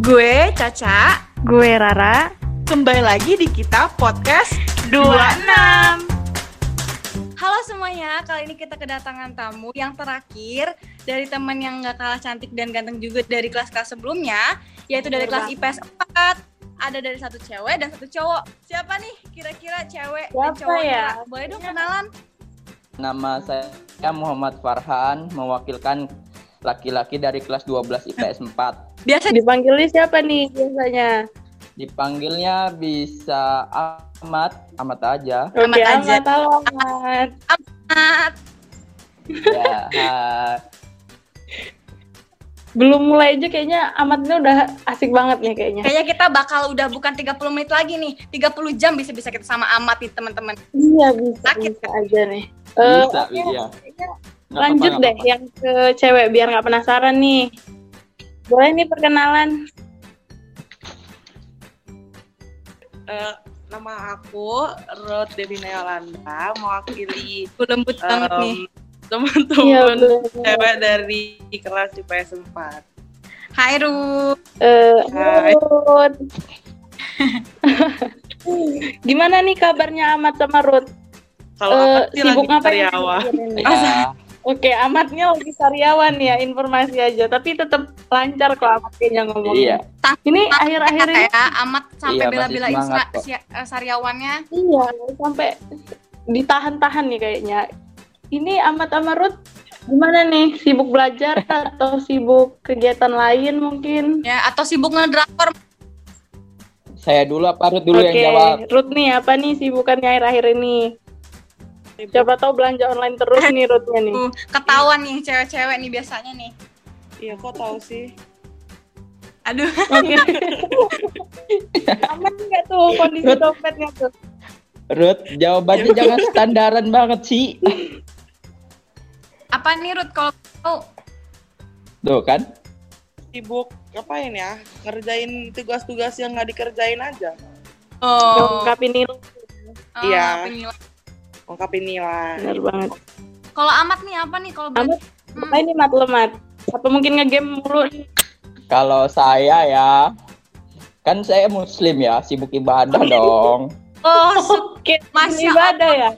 Gue Caca. Gue Rara. Kembali lagi di kita podcast 26. Halo semuanya, kali ini kita kedatangan tamu yang terakhir dari teman yang gak kalah cantik dan ganteng juga dari kelas-kelas sebelumnya, yaitu dari kelas IPS 4. Ada dari satu cewek dan satu cowok. Siapa nih kira-kira cewek dan Siapa cowoknya? ya? Boleh dong kenalan? Nama saya Muhammad Farhan, mewakilkan laki-laki dari kelas 12 IPS 4. Biasa Dipanggilnya siapa nih biasanya? Dipanggilnya bisa Ahmad, Ahmad aja. Oke, Amat aja. Amat, halo Amat. Amat. Ya, Belum mulai aja kayaknya Amatnya udah asik banget nih kayaknya. Kayaknya kita bakal udah bukan 30 menit lagi nih, 30 jam bisa-bisa kita sama Amat nih teman-teman. Iya bisa, Sakit. bisa aja nih. Eh, bisa, iya. kayaknya Nggak lanjut apa-apa, deh nggak yang ke cewek biar nggak penasaran nih. Boleh nih perkenalan. Eh, nama aku Ruth Devina Yolanda mewakili Gue lembut banget nih. em, teman-teman bener. cewek dari kelas IPS 4 Hai Ru. Eh, Hai. Ruth. Gimana nih kabarnya Amat sama Ruth? kalau apa sih sibuk lagi ngapain? Ya, Oke, Amatnya lagi karyawan ya, informasi aja. Tapi tetap lancar kok Amat kayaknya ngomongnya. iya. Ini akhir-akhir ini ya Amat sampai Iya, bela-belain sariawannya. iya sampai ditahan-tahan nih kayaknya. Ini Amat sama Ruth gimana nih? Sibuk belajar atau sibuk kegiatan lain mungkin? Ya, atau sibuk ngedrakor. Saya dulu apa Ruth dulu Oke, yang jawab? Ruth nih apa nih sibukannya akhir-akhir ini? Siapa tahu belanja online terus nih Ruthnya nih. Ketahuan nih cewek-cewek nih biasanya nih. iya kok tahu sih Aduh, Oke. Aman nggak tuh kondisi Ruth. dompetnya tuh? Ruth, jawabannya jangan standaran banget sih. apa nih Ruth kalau tahu? Tuh kan? sibuk ngapain ya ngerjain tugas-tugas yang nggak dikerjain aja Oh, Ungkapin ini oh, iya. penilai- ungkapin nilai bener banget. Kalau Amat nih apa nih kalau Amat, Hmm. apa ini mat lemat? Apa mungkin ngegame mulu nih? Kalau saya ya, kan saya muslim ya, sibuk ibadah dong. Oh, Oke, Masya ibadah ya.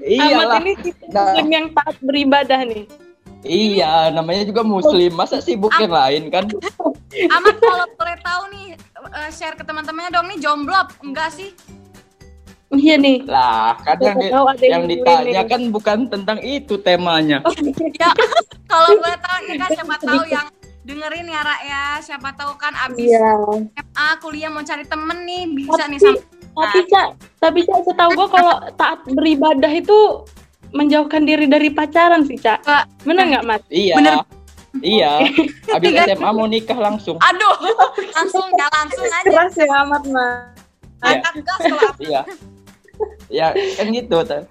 Iyalah. Amat ini Nah. muslim yang taat beribadah nih. Iya, namanya juga muslim. Masa sibuk yang lain kan? Amat kalau boleh tahu nih eh, share ke teman-temannya dong nih jomblo enggak sih? Iya nih. Lah, Tahu ada yang yang ditanya ini. kan bukan tentang itu temanya. Ya, kalau boleh tahu nih kan siapa tahu yang dengerin ya Ra ya, siapa tahu kan abis Iya. SMA kuliah mau cari temen nih bisa Tapi- nih sama Tapi cak, tapi cak setahu gua kalau taat beribadah itu menjauhkan diri dari pacaran sih cak. Bener nggak mas? Iya. Bener. Iya. Habis SMA mau nikah langsung. Aduh, langsung ya langsung aja. Keras ya amat mas. Iya. Angkat gas kalau apa. Iya. Ya, kan gitu. Teh.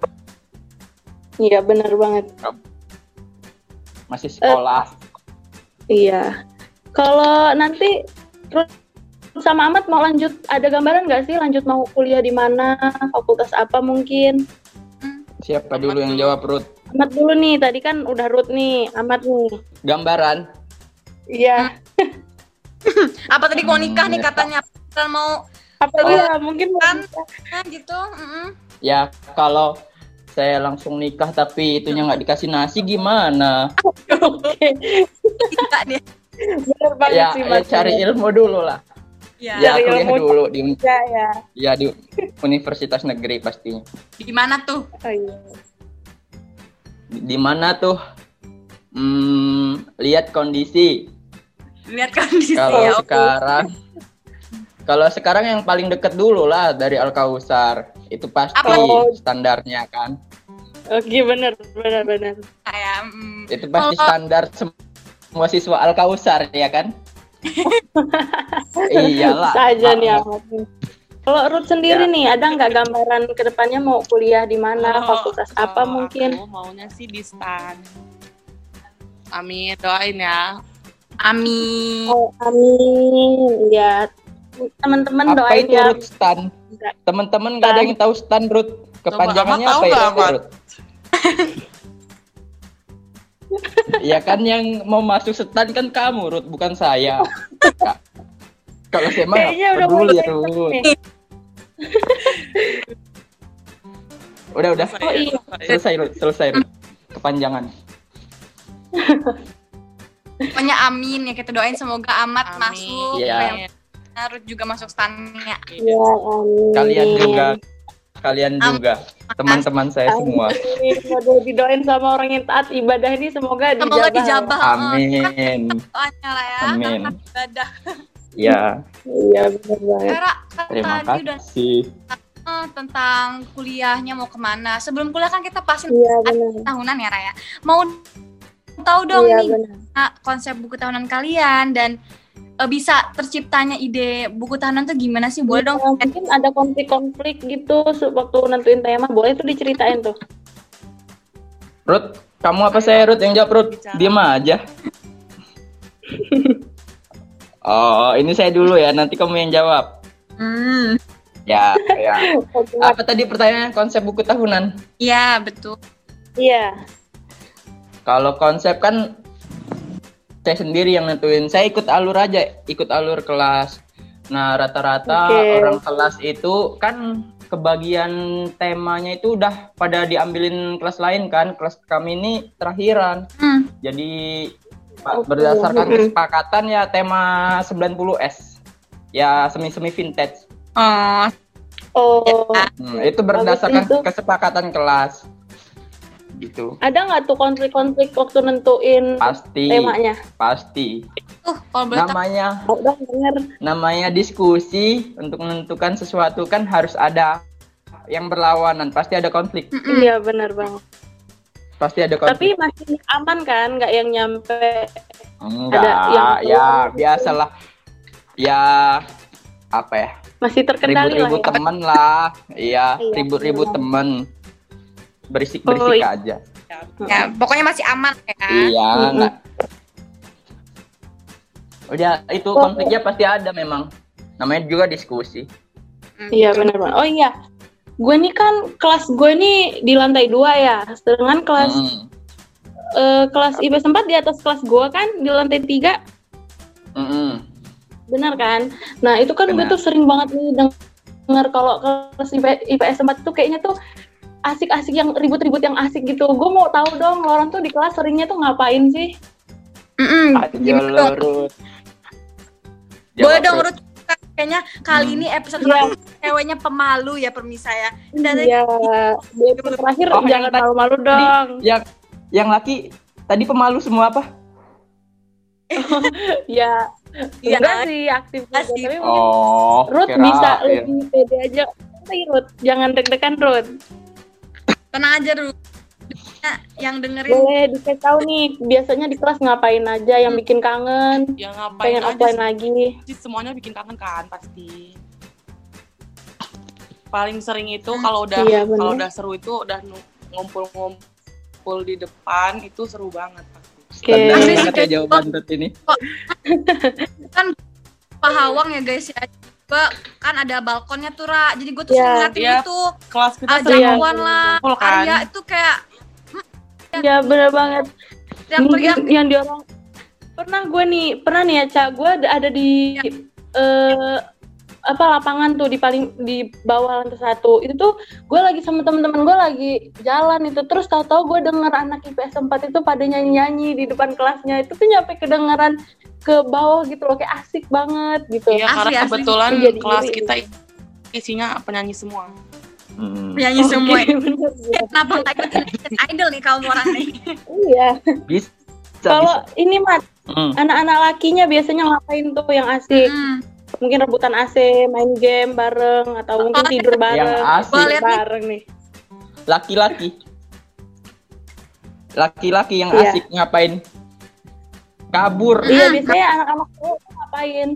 Iya bener banget. Masih sekolah. Iya. Kalau nanti terus sama Amat mau lanjut ada gambaran nggak sih lanjut mau kuliah di mana fakultas apa mungkin Siapa dulu yang jawab Ruth? Amat dulu nih tadi kan udah Ruth nih Amat nih Gambaran. iya Apa tadi mau nikah nih Hmm, ya, katanya Kan mau apa Oh. ya mungkin mau Kan. eh, gitu. Ya, kalau saya langsung nikah tapi itunya nggak dikasih nasi gimana? oke bener banget Ya, sih ya cari ilmu dulu lah. Ya. Ya, Cari kuliah ilmu. dulu di ya ya ya di universitas negeri pastinya. Di mana tuh? oh, iya. Di mana tuh? Hmm, lihat kondisi. Lihat kondisi Kalau ya. sekarang kalau sekarang yang paling deket dulu lah dari Al Kausar. Itu pasti Apa? standarnya kan. oke bener bener bener Kayak mm, Itu pasti Kalau- standar semua siswa Al Kausar ya kan? Iyalah. Bisa aja nih Ah, nih. kalau Ruth sendiri Ya. nih ada nggak gambaran ke depannya mau kuliah di mana Kalau- fakultas apa kalau mungkin aku maunya sih di stan amin doain ya Ami. Oh, amin. Ya, teman-teman Apa doain itu ya. Ruth Stan? Teman-teman nggak ada yang tahu Stan Ruth? Kepanjangannya Coba, apa ya? Ya kan yang mau masuk Stan kan kamu Ruth, bukan saya. Kalau saya mah peduli Ruth. nih. Udah udah Selesai Oh, ya, iya. selesai. Ruth, selesai Ruth. Kepanjangan. Pokoknya amin ya kita doain semoga amat Amin. masuk. Iya. Ruth juga masuk stannya. Ya, amin. Kalian juga kalian juga teman-teman saya semua. Amin. Didoain sama orang yang taat ibadah ini semoga dijabah. Semoga dijabah. Amin. Doanya lah ya. Amin. Ibadah. Ya, Iya, benar banget. Era kan terima udah kasih. eh, tentang kuliahnya mau ke mana. Sebelum kuliah kan kita pasti Iya, benar. tahunan ya Raya. Mau tahu dong Iya, nih benar. Nah, konsep buku tahunan kalian dan eh, bisa terciptanya ide buku tahunan tuh gimana sih? Boleh dong. Ya, mungkin ada konflik-konflik gitu waktu nentuin tema. Boleh tuh diceritain tuh. Ruth, kamu apa saya Ruth yang jawab Ruth? Diam aja. Oh, ini saya dulu ya. Nanti kamu yang jawab. Hmm. Ya, ya. Apa tadi pertanyaan konsep buku tahunan? Iya, betul. Iya. Kalau konsep kan saya sendiri yang nentuin. Saya ikut alur aja, ikut alur kelas. Nah, rata-rata Oke. orang kelas itu kan kebagian temanya itu udah pada diambilin kelas lain kan. Kelas kami ini terakhiran. Hmm. Jadi Pak, Oke. berdasarkan kesepakatan ya tema 90S. Ya semi-semi vintage. Oh, Oh, Hmm, itu berdasarkan itu. kesepakatan kelas. Gitu. ada nggak tuh konflik-konflik waktu nentuin Pasti, temanya? pasti. boleh tahu. Namanya Oh, udah denger. namanya diskusi untuk menentukan sesuatu kan harus ada yang berlawanan, pasti ada konflik. Iya, benar banget. Pasti ada Tapi konflik. masih aman kan? Nggak yang nyampe Enggak, ada yang ya biasalah. Ya apa ya? masih terkendali lah Ribut-ribut ya. temen lah. Iya, Iya, ribut-ribut benar. temen. Berisik-berisik Oh, iya. aja. Ya, pokoknya masih aman ya. Iya, Mm-mm. enggak. Udah itu Oh. konfliknya pasti ada memang. Namanya juga diskusi. Hmm. Iya benar banget. Oh iya, gue nih kan kelas gue nih di lantai dua ya, sedangkan kelas Mm-mm. eh, kelas IPS 4 di atas kelas gue kan di lantai tiga, Mm-mm. benar kan? Nah itu kan gue tuh sering banget nih denger kalau kelas IP- IPS 4 tuh kayaknya tuh asik-asik yang ribut-ribut yang asik gitu. Gue mau tahu dong, lo orang tuh di kelas seringnya tuh ngapain sih? Ayo Gimana dong? lurus. Boleh dong, Ruth. Ruth. Kayaknya kali Hmm. ini episode Iya. terakhir ceweknya pemalu ya permisa ya. Dan Iya, di episode terakhir Oh, jangan tadi- malu-malu dong. Yang yang laki tadi pemalu semua apa? Ya, Iya. enggak sih aktif juga, tapi mungkin Oh, Ruth bisa lebih pede aja. Ruth. Jangan deg-degan Ruth. Tenang aja. Nah, yang dengerin Boleh dikasih tahu nih, biasanya di kelas ngapain aja yang bikin kangen, Ya ngapain pengen aja offline lagi. semuanya bikin kangen kan pasti. Paling sering itu kalau udah Iya, kalau udah seru itu udah ngumpul-ngumpul di depan itu seru banget pasti. Oke. Banget ya kayak- jawaban Ruth ini. Pak Hawang ya guys ya. Gue kan ada balkonnya tuh Ra. Jadi gue tuh Iya. sering ngeliatin Iya. itu. Kelas kita Ah, sering Iya. lah. ngumpul kan. Arya itu kayak Ya bener banget. teriak-teriak. Mungkin yang diorang pernah gue nih, pernah nih ya Ca, gue ada, ada di eh apa lapangan tuh di paling di bawah lantai satu itu tuh gue lagi sama temen-temen gue lagi jalan itu terus tahu-tahu gue denger anak IPS 4 itu pada nyanyi-nyanyi di depan kelasnya itu tuh nyampe kedengeran ke bawah gitu loh kayak asik banget gitu Iya, Asli, karena asli. kebetulan Jadi kelas iri. kita isinya penyanyi semua. Hmm, Nyanyi semua. Oke, bener, bener. Kenapa nggak ikut Indonesian Idol nih kamu orang nih? iya bisa, kalau ini mat Hmm. anak-anak lakinya biasanya ngapain tuh yang asik Hmm. Mungkin rebutan AC, main game bareng atau mungkin tidur bareng. Yang asik. Bareng nih. Laki-laki. Laki-laki yang Iya. asik ngapain? Kabur, Iya, biasanya anak-anak cowok ngapain?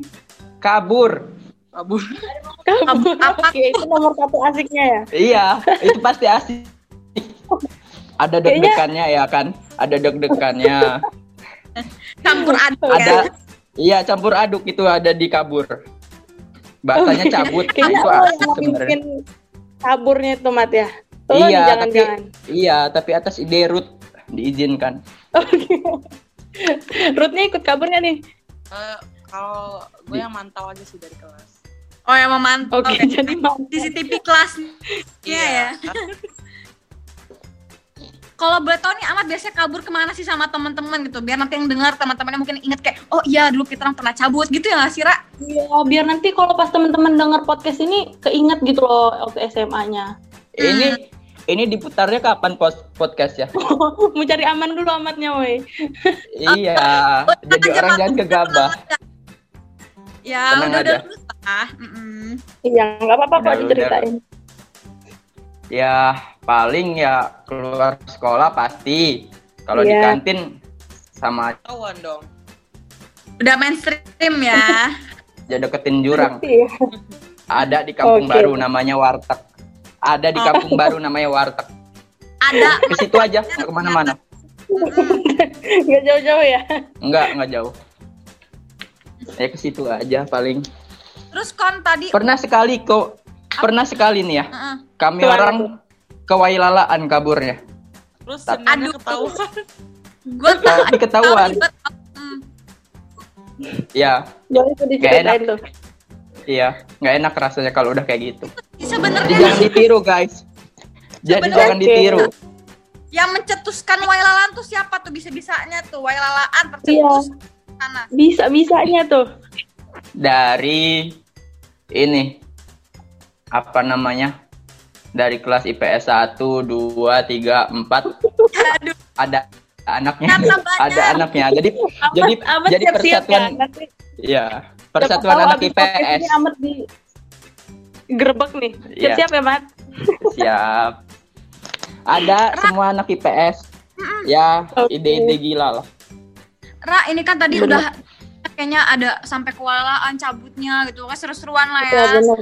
kabur. Kabur. Kabur. Apa? Oke, itu nomor satu asiknya ya. Iya, itu pasti asik. Ada deg-degannya ya kan? Ada deg-degannya. Campur aduk ada ya. Iya campur aduk itu ada di kabur. Bahasanya cabut Kayaknya itu asik sebenarnya. kaburnya itu, Mat ya. Lo Iya, jangan-jangan. Iya, tapi atas ide root diizinkan. Oke. Ruthnya ikut kaburnya nih. Eh, Kalau gue yang mantau aja sih dari kelas. Oh yang memantau Oke, ya. jadi mau CCTV kelasnya ya. Kalau boleh tahu nih Amat biasanya kabur ke mana sih sama teman-teman gitu biar nanti yang dengar teman-temannya mungkin inget kayak oh iya dulu kita orang pernah cabut gitu ya nggak sih Ra? Iya, biar nanti kalau pas teman-teman denger podcast ini keinget gitu loh waktu SMA-nya. Ini ini diputarnya kapan post podcast ya? Mau cari aman dulu amatnya, woi. iya. Oh, Jadi aja, orang jangan gegabah. Ya Tenang udah udah aja. lulus lah. Mm-mm. Iya, nggak apa-apa Udah, kok diceritain. Ya paling ya keluar sekolah pasti. Kalau di Iya. kantin sama Tahuan dong. Udah mainstream ya. aja deketin jurang. Iya. Ada di kampung Oke. baru namanya warteg. Ada di kampung baru namanya warteg. Ada. Ke situ aja, nggak ke mana-mana. Nggak jauh-jauh ya. Enggak, enggak jauh. Ya ke situ aja paling. Terus kon tadi Pernah sekali kok, pernah sekali nih ya. Heeh. Kami Ke mana orang ke Wailalaan kaburnya. Terus Tapi- sebenarnya Aduh. ketahuan. gue tahu ketahuan. Hmm. Ya, Jauh itu diceritain tuh. iya. Nggak enak rasanya kalau udah kayak gitu. Sebenarnya jangan ditiru guys. Jadi jangan ditiru. yang mencetuskan wailalaan tuh siapa tuh bisa-bisanya tuh wailalaan tercetus sana. Bisa-bisanya tuh. Dari ini apa namanya? Dari kelas IPS 1, 2, 3, 4 Aduh, ada anaknya. Ada anaknya. Jadi Amat, Jadi- amat jadi persatuan- ya. Nanti Iya, siapa persatuan tahu anak IPS. ini Amat di gerbek nih. Iya. Siap-siap ya, Mat? Siap. Ada semua anak IPS. Ya, Oke. ide-ide gila lah. Ra ini kan tadi Bener. udah kayaknya ada sampai kewalahan cabutnya gitu kan seru-seruan lah ya. Iya, benar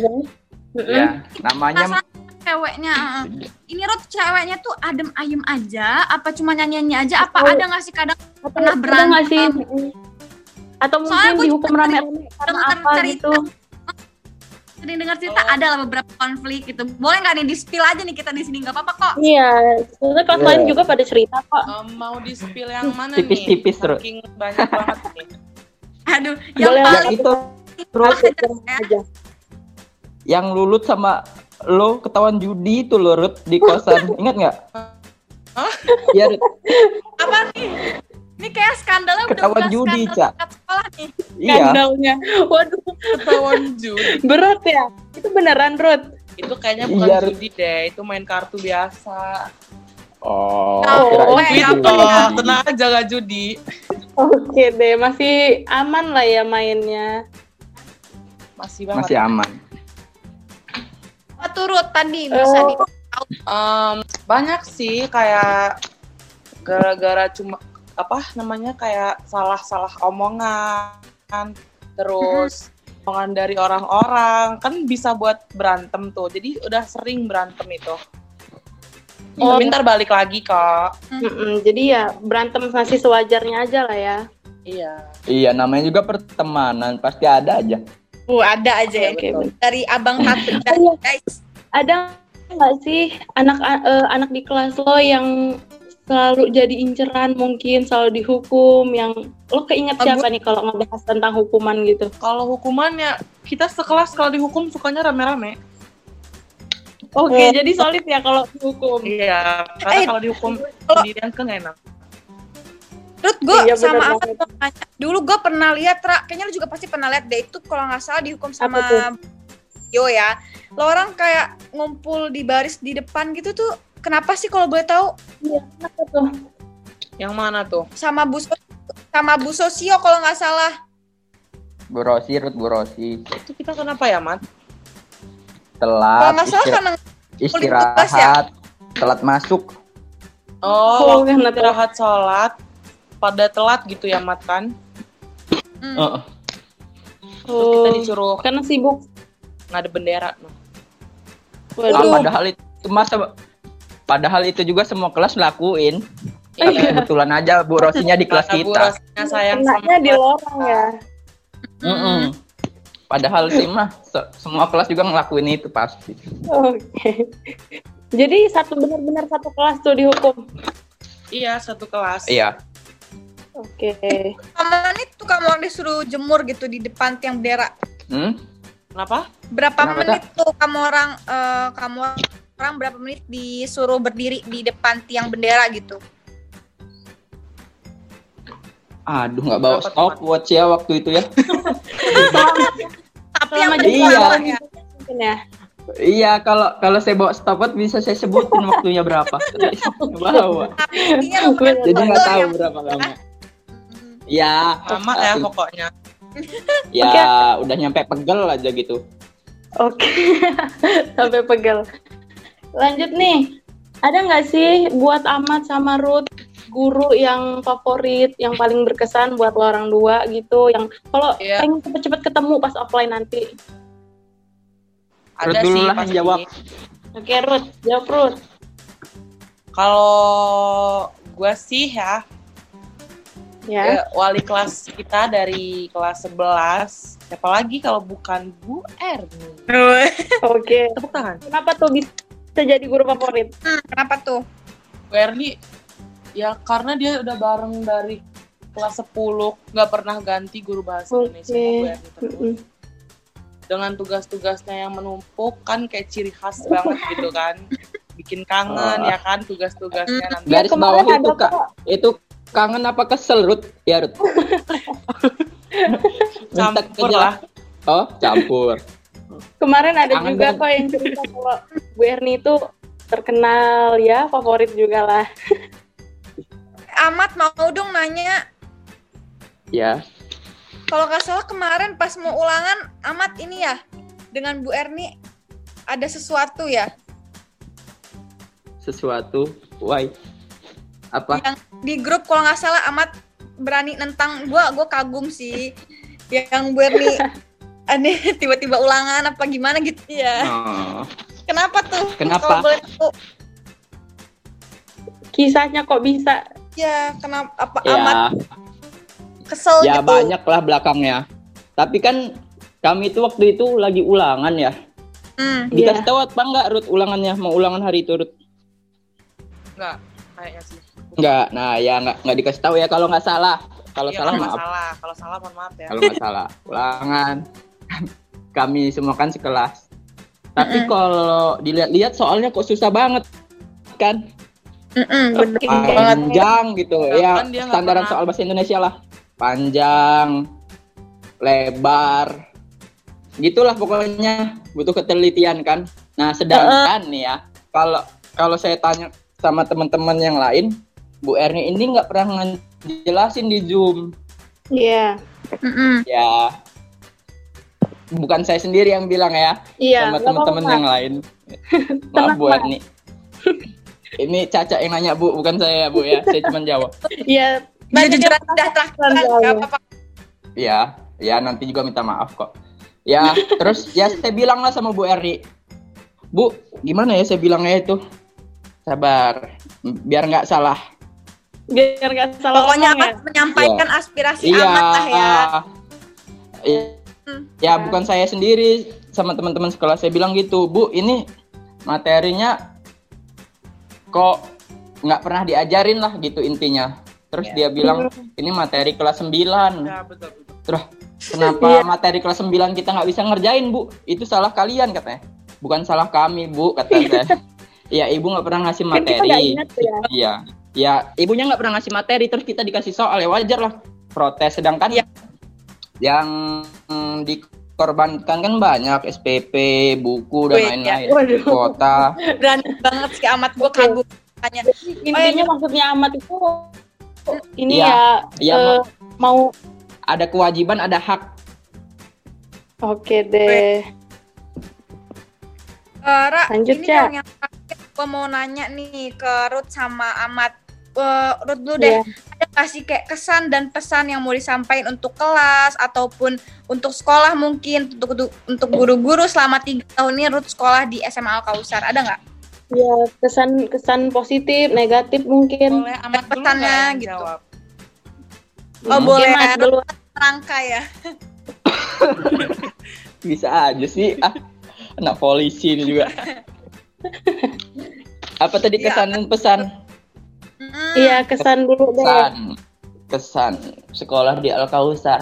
Ya, namanya Perasaan ceweknya heeh. ini Rod ceweknya tuh adem ayem aja apa cuma nyanyi-nyanyi aja apa Atau- ada nggak sih kadang Atau pernah berantem. sih? Atau Soalnya mungkin gua dihukum rame-rame karena apa cerita. gitu. sering dengar cerita Oh. ada lah beberapa konflik gitu boleh nggak nih di spill aja nih kita di sini nggak apa-apa kok Iya, sebenarnya kelas Iya. lain juga pada cerita kok. Em, mau di spill yang mana Tipis-tipis, nih? Rut. Saking banyak banget nih. aduh yang Boleh yang paling itu terus aja. Yang lulut sama lo ketahuan judi itu lo Rut di kosan. Ingat nggak? Hah? Iya, Rut. apa nih ini kayak skandalnya udah Ketahuan udah judi, skandal Cak. sekolah nih Iya. Skandalnya. Waduh, Ketahuan judi. berat ya. Itu beneran, Ruth. Itu kayaknya bukan Iya, Rut. judi deh, itu main kartu biasa. Oh, Oh, judi. apa Oh, ya? tenang aja gak judi. Oke deh, masih aman lah ya mainnya. Masih banget. Masih aman. Apa turut tadi bisa di Em, banyak sih kayak gara-gara cuma apa namanya kayak salah-salah omongan terus omongan dari orang-orang kan bisa buat berantem tuh jadi udah sering berantem itu Oh. tapi ntar balik lagi kok Mm-mm, jadi ya berantem masih sewajarnya aja lah ya. iya Iya, namanya juga pertemanan, pasti ada aja. Uh, ada aja ya betul. dari abang satu Oh, iya. guys Ada nggak sih anak eh, anak di kelas lo yang selalu jadi inceran mungkin selalu dihukum yang lo keinget siapa nih kalau ngebahas tentang hukuman gitu? kalau hukumannya kita sekelas kalau dihukum sukanya rame-rame Oke, Eh. jadi solid ya kalau dihukum. iya karena Eh, kalau dihukum sendirian kan enak Terus gue Iya, sama apa tuh nanya. Dulu gue pernah lihat, Ra, kayaknya lu juga pasti pernah lihat deh itu kalau nggak salah dihukum sama Yo ya. Lo orang kayak ngumpul di baris di depan gitu tuh kenapa sih kalau boleh tahu Iya, kenapa tuh? yang mana tuh sama Bu sama Bu Sosio kalau nggak salah. Bu Rosi, Rut, Bu Rosi. itu kita kenapa ya mat Kalau Telat, nggak salah karena istirahat, telat masuk. Oh, Oh, waktu karena istirahat sholat pada telat gitu ya Mat kan? Hmm. Heeh. Terus Oh, kita disuruh karena sibuk. ngadep bendera. Noh. Ah, Waduh. padahal itu masa padahal itu juga semua kelas lakuin. Tapi Iya. kebetulan aja Bu Rosinya di kelas Karena Bu kita. Rosnya sayang sama di lorong ya. Mm-mm. Padahal sih mah se- semua kelas juga ngelakuin itu pasti. Oke. Jadi satu benar-benar satu kelas tuh dihukum. Iya, satu kelas. Iya. Oke. Kamu itu kamu orang disuruh jemur gitu di depan tiang bendera. Hmm? Kenapa? Berapa Kenapa, menit tuh kamu orang eh, kamu orang berapa menit disuruh berdiri di depan tiang bendera gitu? Aduh, nggak bawa stopwatch ya waktu itu ya. Tapi yang kamu delapan ya. Ya. Iya, kalau kalau saya bawa stopwatch bisa saya sebutin waktunya berapa. Tapi saya nggak bawa. Jadi nggak betul tahu berapa lama. Ya, Sama ya pokoknya. ya Oke. udah nyampe pegel aja gitu. Oke. Sampai pegel. Lanjut nih. Ada nggak sih buat Ahmad sama Ruth guru yang favorit, yang paling berkesan buat lo orang dua gitu, yang kalau Iya. pengen cepet-cepet ketemu pas offline nanti. Ruth Ada dulu sih lah pasti. yang jawab. Oke, Ruth, jawab Ruth. Kalau gue sih ya, Ya. ya, wali kelas kita dari kelas 11 siapa lagi kalau bukan Bu Erni Oke. tepuk tangan Kenapa tuh bisa jadi guru favorit? Hmm, kenapa tuh? Bu Erni ya karena dia udah bareng dari kelas 10 nggak pernah ganti guru bahasa Oke. Indonesia Bu Erni terus Mm-mm. dengan tugas-tugasnya yang menumpuk kan kayak ciri khas banget gitu kan bikin kangen Oh. ya kan tugas-tugasnya nanti Garis Ya, kemarin bawah itu kak, itu kangen apa kesel Ruth? Ya Ruth. Minta campur lah Oh, campur. Kemarin ada Kangen juga kok yang cerita kalau Bu Erni itu terkenal ya, favorit juga lah. Amat mau dong nanya Ya, Kalau nggak salah kemarin pas mau ulangan amat ini ya dengan Bu Erni ada sesuatu ya sesuatu. Why? Apa? yang di grup kalau nggak salah amat berani nentang gua gua kagum sih yang Bu Erni aneh tiba-tiba ulangan apa gimana gitu ya Oh, kenapa tuh Kenapa? Kalau boleh tahu. Kisahnya kok bisa ya kenapa apa ya, amat kesel ya gitu banyak lah belakangnya. Tapi kan kami itu waktu itu lagi ulangan ya. Hmm. Dikasih Iya. tahu apa enggak Ruth ulangannya? Mau ulangan hari itu Ruth? nggak kayaknya sih Enggak. Nah, ya enggak enggak dikasih tahu ya kalau nggak salah. Kalau Iya, salah kalau maaf. salah kalau salah mohon maaf ya Kalau nggak salah. Ulangan. Kami semua kan sekelas. Tapi kalau dilihat-lihat soalnya kok susah banget kan? Bener Oke. banget panjang gitu Bahkan ya nggak standaran pernah- soal bahasa Indonesia lah panjang lebar gitulah pokoknya butuh ketelitian kan nah sedangkan nih ya kalau kalau saya tanya sama teman-teman yang lain Bu Erni ini nggak pernah ngejelasin di Zoom Iya. Mm-mm. ya bukan saya sendiri yang bilang ya Iya. sama nggak teman-teman yang lain maaf Tenang, Bu Pak. Erni ini Caca yang nanya Bu bukan saya Bu ya saya cuma jawab Iya. Nah, jujur Banyak terakhir yang nggak tahu. apa-apa Ya, ya nanti juga minta maaf kok. Ya, terus ya saya bilang lah sama Bu Erni. Bu, gimana ya saya bilangnya itu? Sabar, biar nggak salah. Biar nggak salah pokoknya ngomong ya. amat menyampaikan aspirasi Iya. amat lah ya Iya. Hmm. Ya, bukan saya sendiri sama teman-teman sekolah saya bilang gitu, Bu, ini materinya kok nggak pernah diajarin lah gitu intinya. Terus Ya. dia bilang ini materi kelas 9. ya betul betul Terus kenapa Iya. materi kelas 9 kita nggak bisa ngerjain, Bu? Itu salah kalian katanya. Bukan salah kami, Bu, kata saya. Iya, Ibu nggak pernah ngasih Kan kita materi. ingat ya. Iya. Ya, ibunya nggak pernah ngasih materi terus kita dikasih soal ya wajar lah. Protes sedangkan Iya. yang mm, dikorbankan kan banyak SPP, buku dan Wih, lain-lain. Waduh. Kuota. berani banget sih amat gue kagum makanya Intinya maksudnya amat itu ini Iya. ya Iya, eh, mau Ada kewajiban, ada hak. oke deh. Eh, Ra, Lanjut, ini dong yang terakhir gue mau nanya nih ke Ruth sama Amat. Eh, Ruth dulu deh, Iya. ada nggak sih kayak kesan dan pesan yang mau disampaikan untuk kelas ataupun untuk sekolah mungkin untuk untuk- untuk guru-guru selama tiga tahun ini Ruth sekolah di SMA Al Kausar ada nggak? Ya, kesan kesan positif, negatif mungkin. boleh amat pesannya gitu. jawab Oh Hmm. boleh, Mas, dulu. rangka ya. Bisa aja sih. Ah, anak polisi ini juga. Apa tadi Iya. kesan dan pesan? Iya, kesan dulu deh. Pesan. kesan sekolah di Al Kausar.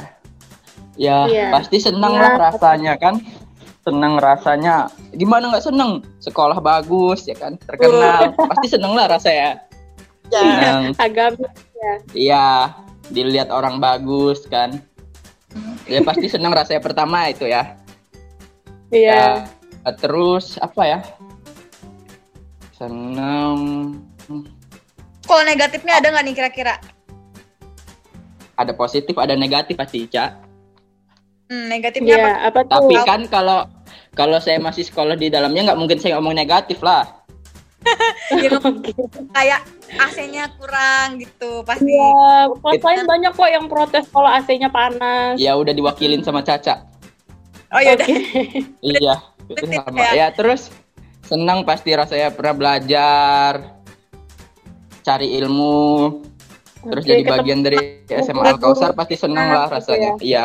Ya Iya. pasti senang Iya. lah rasanya kan. Senang rasanya. Gimana nggak seneng? Sekolah bagus ya kan, terkenal. pasti seneng lah rasanya. Seneng. Agak Iya, dilihat orang bagus kan. Ya pasti senang rasanya pertama itu ya. iya. Ya, terus apa ya? Senang. Kalau negatifnya ada nggak nih kira-kira? Ada positif, ada negatif pasti, Ca. Hmm, negatifnya Iya, apa? apa tuh? Tapi kan kalau kalau saya masih sekolah di dalamnya nggak mungkin saya ngomong negatif lah. Ya, kayak AC-nya kurang gitu pasti. Iya, kelas lain banyak kok yang protes kalau AC-nya panas. Ya udah diwakilin sama Caca. Oh ya udah. Oke. Iya, itu sama. ya. Ya terus senang pasti rasanya pernah belajar, cari ilmu, terus Oke, jadi bagian dari SMA Al Kausar pasti senang lah Gitu rasanya. Iya.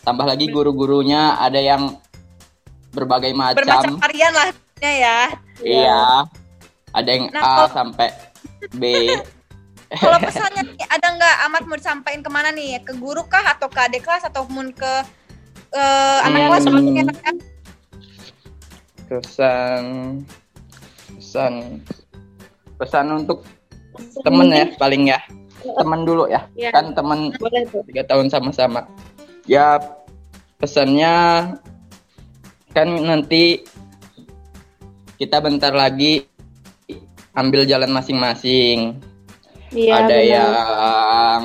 Tambah lagi guru-gurunya ada yang berbagai Bermacam macam. varian lah ya. Iya. Ada yang Nah, A kalau- sampai B. Kalau pesannya nih, ada nggak amat mau disampaikan ke mana nih? Ke guru kah atau ke adik kelas ataupun ke eh, anak Hmm. kelas sebenarnya kan? Pesan pesan pesan untuk temen ya paling ya. Temen dulu ya. Iya. Kan temen tiga tahun sama-sama. Ya pesannya kan nanti kita bentar lagi ambil jalan masing-masing. Iya, Ada benar. yang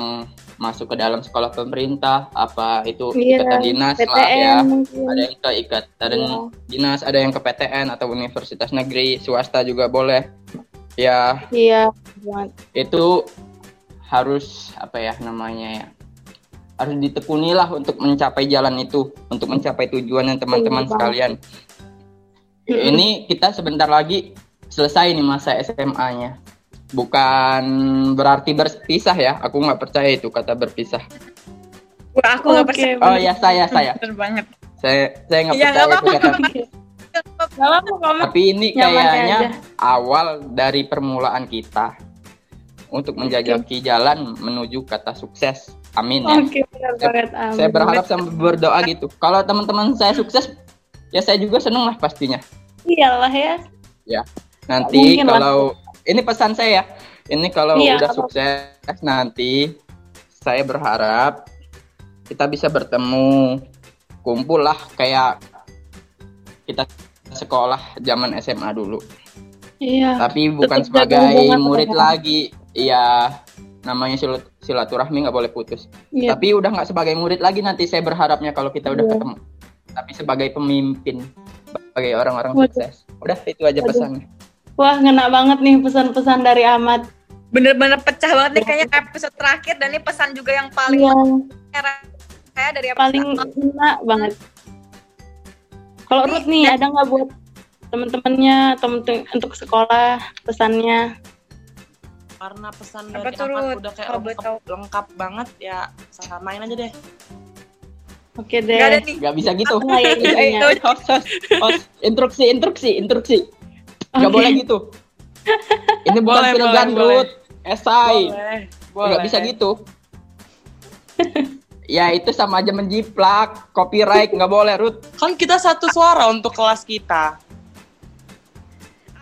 masuk ke dalam sekolah pemerintah, apa itu Iya, ikatan dinas lah ya. PTN mungkin. Ada yang ke ikatan Iya. dinas, ada yang ke PTN atau universitas negeri, swasta juga boleh. Ya. Iya, itu harus apa ya namanya ya harus ditekuni lah untuk mencapai jalan itu untuk mencapai tujuan yang teman-teman Iya, sekalian. Ini kita sebentar lagi selesai nih masa SMA-nya bukan berarti berpisah ya aku nggak percaya itu kata berpisah. Wah, aku nggak percaya. oh ya saya saya. Bener banget. saya saya nggak Iya, percaya itu kata tapi ini kayaknya awal dari permulaan kita untuk menjajaki jalan menuju kata sukses amin ya benar banget. Amin. saya berharap sambil berdoa gitu. Kalau teman-teman saya sukses, ya saya juga seneng lah pastinya. Iyalah ya. Nanti Mungkin lah. kalau ini pesan saya, ini kalau Iya, udah apa- sukses nanti saya berharap kita bisa bertemu, kumpul lah kayak kita sekolah zaman SMA dulu. Iya. Tapi bukan sebagai murid sama- lagi. Iya, namanya silat- silaturahmi nggak boleh putus. Iya. Tapi udah nggak sebagai murid lagi nanti saya berharapnya kalau kita udah Iya. ketemu. Tapi sebagai pemimpin, sebagai orang-orang sukses. Udah itu aja Waduh. pesannya. Wah, ngena banget nih pesan-pesan dari Ahmad. Bener-bener pecah banget nih kayaknya episode terakhir dan ini pesan juga yang paling Iya, saya dari paling ngena banget. Kalau Ruth nih, ada nggak buat temen-temennya atau untuk- untuk sekolah pesannya? karena pesan Apa dari Ahmad Ruth? udah kayak boleh lengkap, lengkap banget ya samain aja deh Oke deh. Gak ada nih. Nggak bisa gitu. Ya host, host, host. Instruksi, instruksi, instruksi. Nggak Oke. boleh gitu. Ini bukan Boleh, film boleh, Gandrut, esai. boleh Nggak bisa gitu. ya itu sama aja menjiplak, copyright nggak boleh, Ruth. kan kita satu suara untuk kelas kita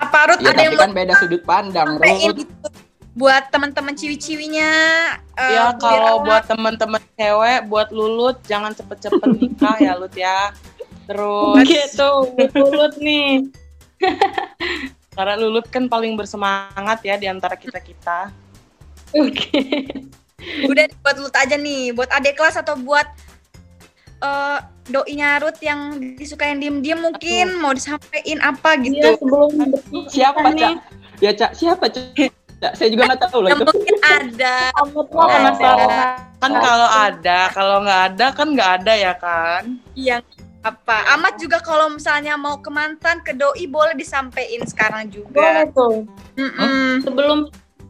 Apa Ruth Ya ada tapi yang kan beda sudut pandang, Ruth. gitu buat teman-teman ciwi-ciwinya eh, ya biar kalau buat teman-teman cewek buat lulut jangan cepet-cepet nikah ya lut ya terus Oke tuh, mulut nih. karena lulut kan paling bersemangat ya di antara kita kita Oke. Udah buat Ruth aja nih buat adik kelas atau buat eh doinya Ruth yang disukain diem-diem mungkin mau disampaikan apa Iya, gitu sebelum Siapa, nih. Cak? Ya, Cak, siapa, Cak? Cak, saya juga nggak tahu lah itu. mungkin ada Oh. penasaran. kan kalau ada kalau nggak ada kan nggak ada ya kan yang apa amat juga kalau misalnya mau ke mantan ke doi boleh disampaikan sekarang Boleh juga tuh. Mm-mm. Sebelum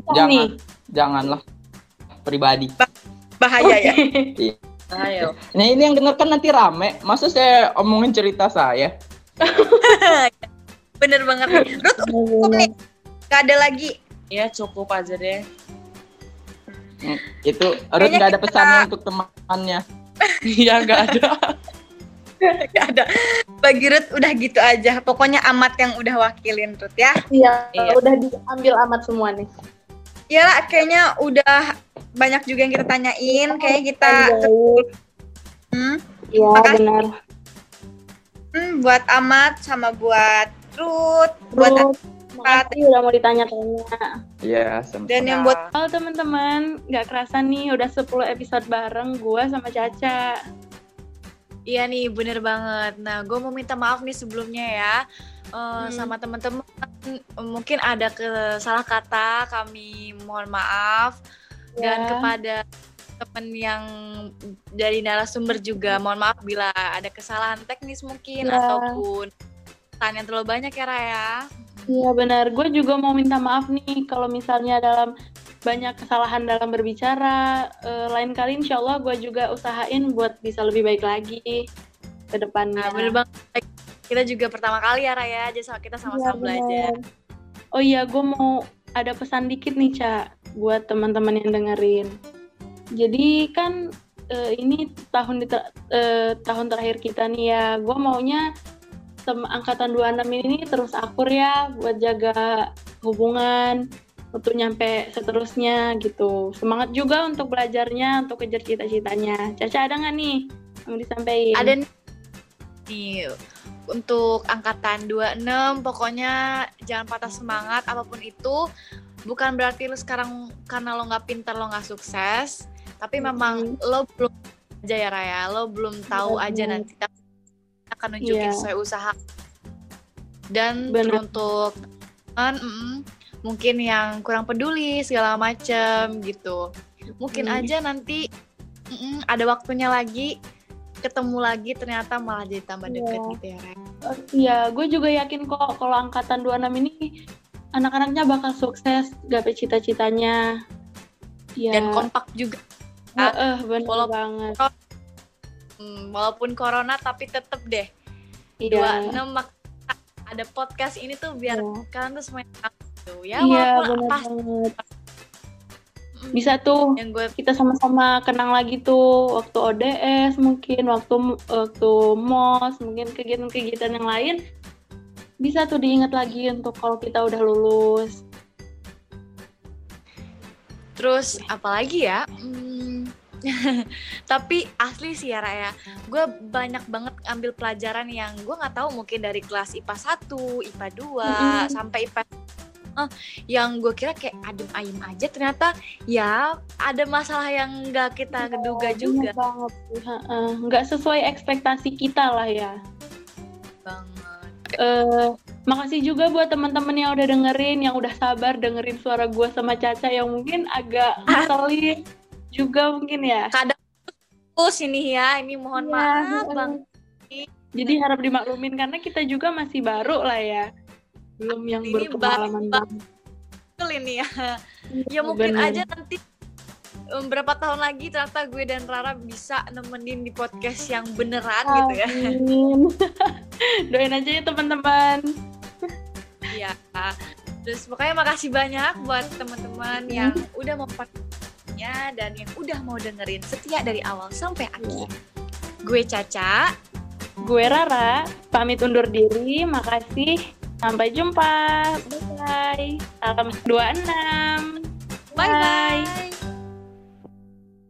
Jangan. nih. Janganlah pribadi. bahaya ya ayo Nah, ini yang denger kan nanti rame. Masa saya omongin cerita saya? bener banget. Ruth cukup nih gak ada lagi ya cukup aja deh Hmm, itu Ruth nggak ada pesannya untuk temannya. Iya nggak ada. Gak ada. Bagi Ruth udah gitu aja. Pokoknya amat yang udah wakilin Ruth ya. Iya, Iya. udah diambil amat semua nih. Ya lah, kayaknya udah banyak juga yang kita tanyain. Kayaknya kita Baik. hmm, Iya, Makasih. benar. hmm, buat amat sama buat Ruth, buat Terus, makasih udah mau ditanya-tanya. Iya, sama. dan yang buat Halo teman-teman, nggak kerasa nih udah 10 episode bareng gua sama Caca. Iya nih, bener banget. Nah, gue mau minta maaf nih sebelumnya ya. Eh, Hmm. Sama teman-teman, mungkin ada salah kata, kami mohon maaf. Dan Ya. kepada teman yang dari narasumber juga, mohon maaf bila ada kesalahan teknis mungkin, Ya. ataupun tanya terlalu banyak ya Raya. Iya benar, gue juga mau minta maaf nih kalau misalnya dalam banyak kesalahan dalam berbicara. Eh, lain kali insya Allah gue juga usahain buat bisa lebih baik lagi ke depannya. Nah, bener banget. Kita juga pertama kali ya Raya, jadi sama- kita sama-sama belajar. benar. Oh iya, gue mau ada pesan dikit nih, Ca, buat teman-teman yang dengerin. Jadi kan eh, ini tahun di eh, tahun terakhir kita nih ya. Gue maunya tem angkatan 26 ini terus akur ya buat jaga hubungan untuk nyampe seterusnya gitu. Semangat juga untuk belajarnya, untuk kejar cita-citanya. Caca ada nggak nih yang disampaikan? Ada nih, nih untuk angkatan 26 pokoknya jangan patah semangat apa pun itu bukan berarti lo sekarang karena lo nggak pintar lo nggak sukses tapi memang lo belum aja ya Raya lo belum tahu Iya, aja benar. nanti tapi akan nunjukin Iya. sesuai usaha dan Benar. untuk teman, mm, mungkin yang kurang peduli segala macem gitu mungkin Hmm. aja nanti mm, ada waktunya lagi ketemu lagi ternyata malah jadi tambah deket Iya. gitu ya Raya. Oh, Iya, gue juga yakin kok kalau angkatan 26 ini anak-anaknya bakal sukses gapai cita-citanya. Iya. dan kompak juga Heeh, bener Walaupun- banget. Hmm, walaupun corona tapi tetep deh Iya. 26 mak- ada podcast ini tuh biar Iya. kalian tuh semuanya tahu ya Iya, walaupun pas banget. Mm, Bisa tuh yang gue kita sama-sama kenang lagi tuh waktu ODS mungkin waktu waktu MOS mungkin kegiatan-kegiatan yang lain bisa tuh diingat lagi untuk kalau kita udah lulus. terus apalagi ya Hmm, tapi asli sih ya Raya gue banyak banget ambil pelajaran yang gue nggak tahu mungkin dari kelas IPA 1, IPA 2 Mm-mm. sampai IPA eh, yang gue kira kayak adem ayem aja ternyata ya ada masalah yang nggak kita keduga Iya, juga bener banget. Nggak sesuai ekspektasi kita lah ya. banget eh makasih juga buat teman-teman yang udah dengerin, yang udah sabar dengerin suara gue sama Caca yang mungkin agak ngeselin juga mungkin ya. terus ini ya ini mohon Iya, maaf bang Jadi harap dimaklumin karena kita juga masih baru lah ya. Belum yang Ini berpengalaman banget. ini ya ya Iya, mungkin bener. aja nanti um, berapa tahun lagi ternyata gue dan Rara bisa nemenin di podcast yang beneran gitu ya Amin. Doain aja ya teman-teman. Iya. Terus pokoknya makasih banyak buat teman-teman yang udah mau partnya dan yang udah mau dengerin setia dari awal sampai akhir. Gue Caca. Gue Rara, pamit undur diri. Makasih. Sampai jumpa. Bye-bye. Salam 26. Bye bye.